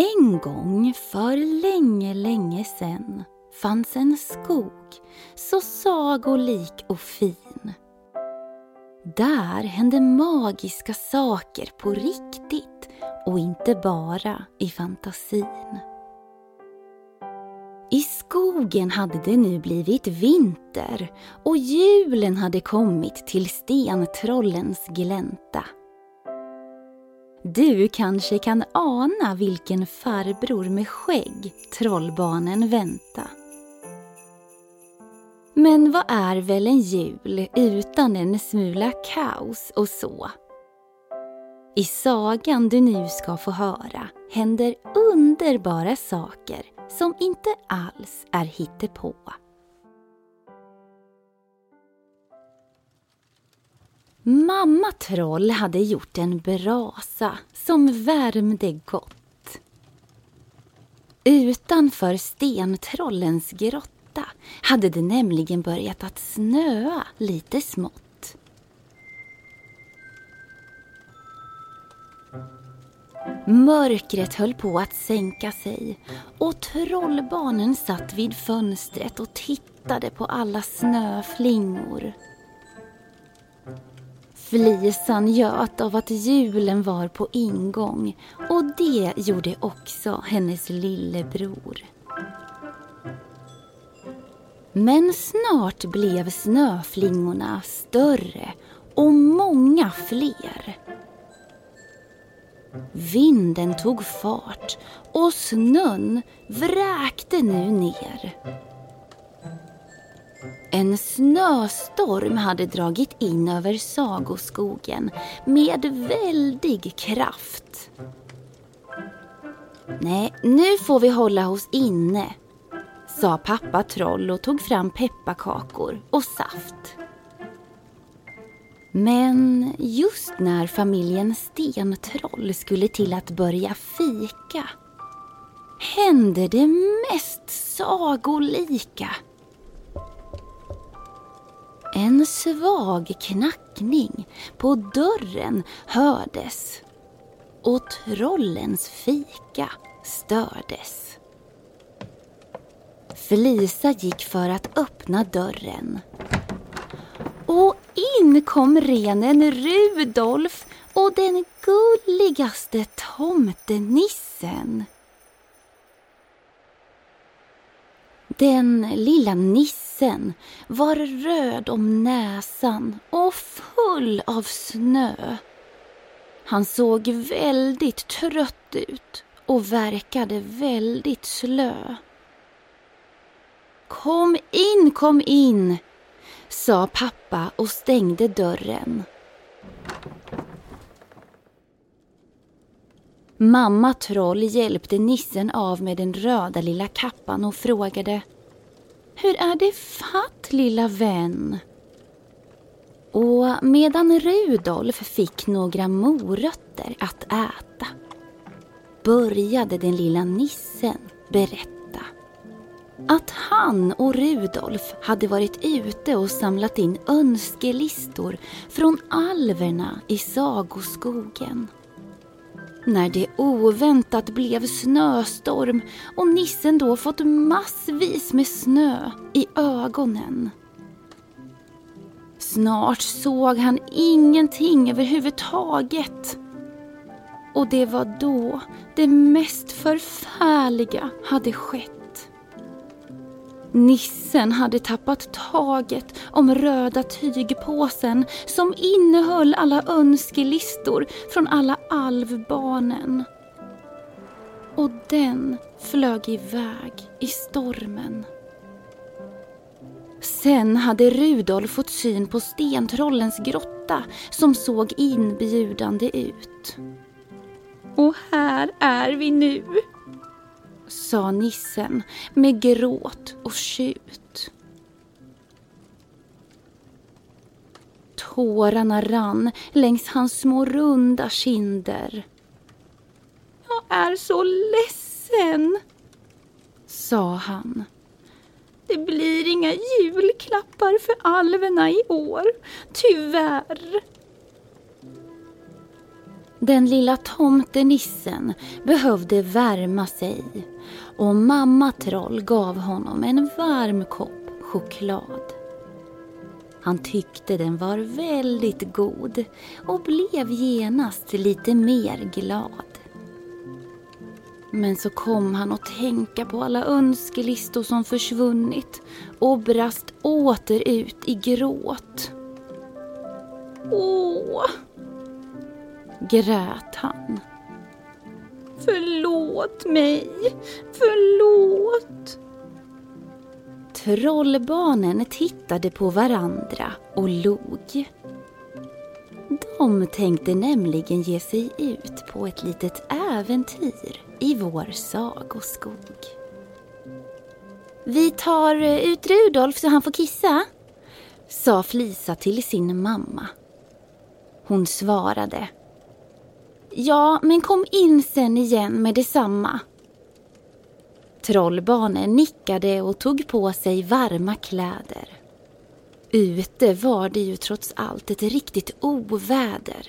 En gång för länge, länge sen fanns en skog så sagolik och fin. Där hände magiska saker på riktigt och inte bara i fantasin. I skogen hade det nu blivit vinter och julen hade kommit till stentrollens glänta. Du kanske kan ana vilken farbror med skägg trollbarnen vänta. Men vad är väl en jul utan en smula kaos och så? I sagan du nu ska få höra händer underbara saker som inte alls är hittepå. Mamma Troll hade gjort en brasa som värmde gott. Utanför stentrollens grotta hade det nämligen börjat att snöa lite smått. Mörkret höll på att sänka sig och trollbarnen satt vid fönstret och tittade på alla snöflingor. Flisan göt av att julen var på ingång och det gjorde också hennes lillebror. Men snart blev snöflingorna större och många fler. Vinden tog fart och snön vräkte nu ner. En snöstorm hade dragit in över sagoskogen med väldig kraft. Nej, nu får vi hålla oss inne, sa pappa Troll och tog fram pepparkakor och saft. Men just när familjen Stentroll skulle till att börja fika hände det mest sagolika. En svag knackning på dörren hördes och trollens fika stördes. Felisa gick för att öppna dörren. Och in kom renen Rudolf och den gulligaste tomtenissen. Den lilla nissen var röd om näsan och full av snö. Han såg väldigt trött ut och verkade väldigt slö. Kom in, kom in, sa pappa och stängde dörren. Mamma Troll hjälpte nissen av med den röda lilla kappan och frågade Hur är det fatt lilla vän? Och medan Rudolf fick några morötter att äta började den lilla nissen berätta att han och Rudolf hade varit ute och samlat in önskelistor från alverna i sagoskogen när det oväntat blev snöstorm och nissen då fått massvis med snö i ögonen. Snart såg han ingenting överhuvudtaget. Och det var då det mest förfärliga hade skett. Nissen hade tappat taget om röda tygpåsen som innehöll alla önskelistor från alla alvbarnen. Och den flög iväg i stormen. Sen hade Rudolf fått syn på stentrollens grotta som såg inbjudande ut. Och här är vi nu, sa nissen med gråt och tjut. Tårarna rann längs hans små runda kinder. Jag är så ledsen, sa han. Det blir inga julklappar för alverna i år, tyvärr. Den lilla tomtenissen behövde värma sig och mamma Troll gav honom en varm kopp choklad. Han tyckte den var väldigt god och blev genast lite mer glad. Men så kom han att tänka på alla önskelistor som försvunnit och brast åter ut i gråt. Åh! Grät han. Förlåt mig, förlåt. Trollbarnen tittade på varandra och log. De tänkte nämligen ge sig ut på ett litet äventyr i vår sagoskog. Vi tar eh, ut Rudolf så han får kissa, sa Flisa till sin mamma. Hon svarade. Ja, men kom in sen igen med detsamma. Trollbarnen nickade och tog på sig varma kläder. Ute var det ju trots allt ett riktigt oväder.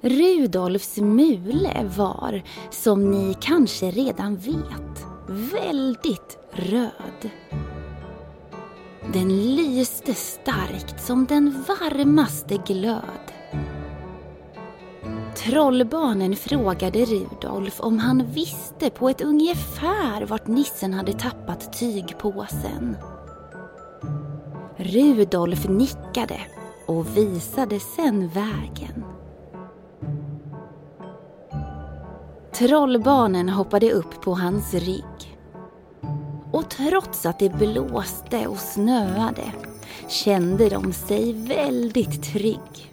Rudolfs mule var, som ni kanske redan vet, väldigt röd. Den lyste starkt som den varmaste glöd. Trollbarnen frågade Rudolf om han visste på ett ungefär vart nissen hade tappat tygpåsen. Rudolf nickade och visade sen vägen. Trollbarnen hoppade upp på hans rygg. Och trots att det blåste och snöade kände de sig väldigt trygg.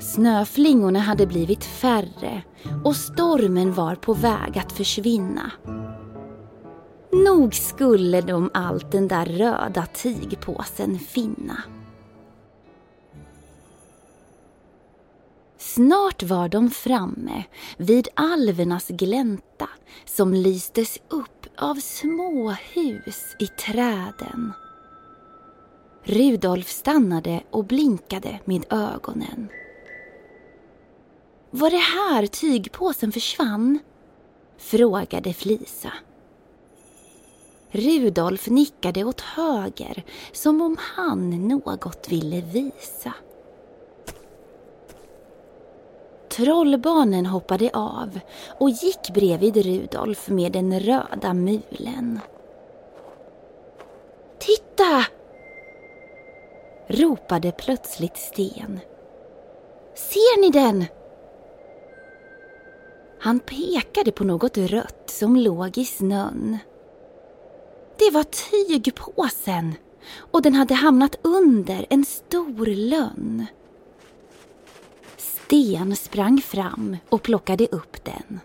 Snöflingorna hade blivit färre och stormen var på väg att försvinna. Nog skulle de allt den där röda tygpåsen finna. Snart var de framme vid alvernas glänta som lystes upp av små hus i träden. Rudolf stannade och blinkade med ögonen. Var det här tygpåsen försvann? frågade Flisa. Rudolf nickade åt höger som om han något ville visa. Trollbarnen hoppade av och gick bredvid Rudolf med den röda mulen. Titta! ropade plötsligt Sten. Ser ni den? Han pekade på något rött som låg i snön. Det var tygpåsen och den hade hamnat under en stor lönn. Ben sprang fram och plockade upp den.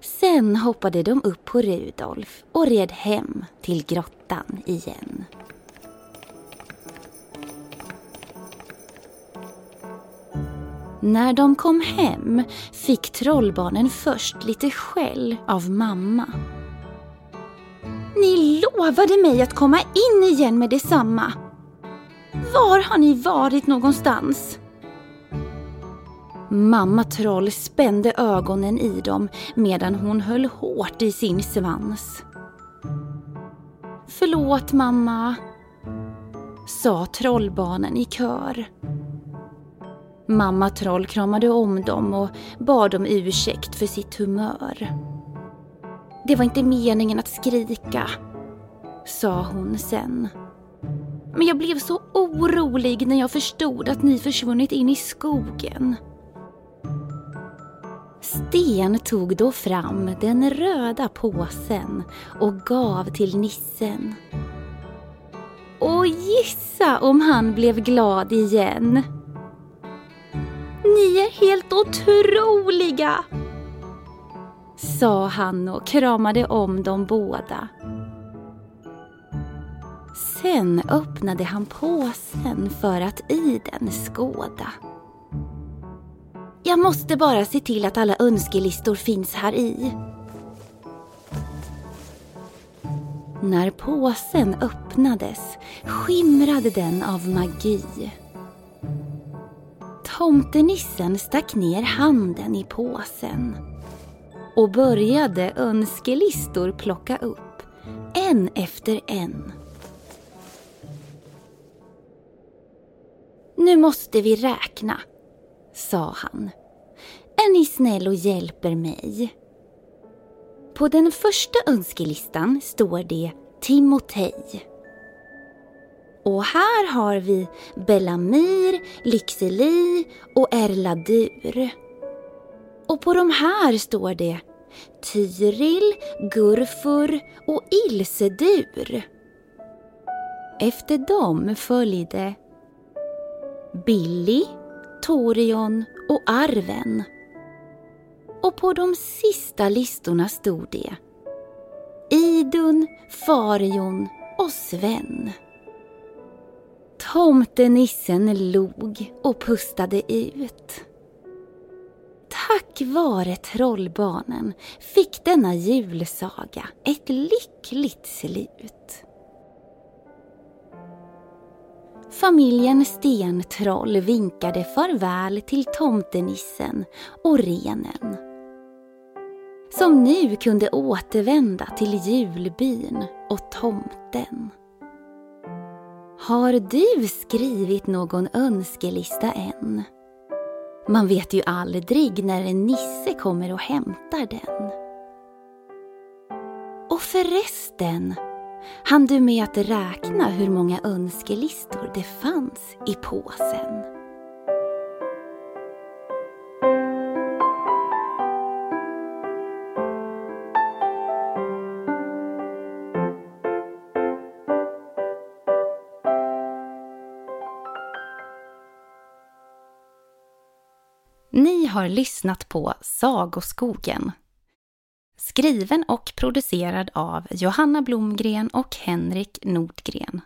Sen hoppade de upp på Rudolf och red hem till grottan igen. När de kom hem fick trollbarnen först lite skäll av mamma. Ni lovade mig att komma in igen med detsamma. Var har ni varit någonstans? Mamma Troll spände ögonen i dem medan hon höll hårt i sin svans. Förlåt mamma, sa trollbarnen i kör. Mamma Troll kramade om dem och bad om ursäkt för sitt humör. Det var inte meningen att skrika, sa hon sen. Men jag blev så orolig när jag förstod att ni försvunnit in i skogen. Sten tog då fram den röda påsen och gav till nissen. Och gissa om han blev glad igen. Ni är helt otroliga! Sa han och kramade om dem båda. Sen öppnade han påsen för att i den skåda. Jag måste bara se till att alla önskelistor finns här i. När påsen öppnades skimrade den av magi. Tomtenissen stack ner handen i påsen och började önskelistor plocka upp, en efter en. Nu måste vi räkna, sa han. Är ni snäll och hjälper mig? På den första önskelistan står det Timotej. Och här har vi Bellamir, Lyxeli och Erladur. Och på de här står det Tyril, Gurfur och Ilsedur. Efter dem följde Billy, Torion och Arven. Och på de sista listorna stod det Idun, Farion och Sven. Tomtenissen log och pustade ut. Tack vare trollbarnen fick denna julsaga ett lyckligt slut. Familjen Stentroll vinkade farväl till tomtenissen och renen. Som nu kunde återvända till julbyn och tomten. Har du skrivit någon önskelista än? Man vet ju aldrig när en nisse kommer och hämtar den. Och förresten, hann du med att räkna hur många önskelistor det fanns i påsen? Ni har lyssnat på Sagoskogen. Skriven och producerad av Johanna Blomgren och Henrik Nordgren.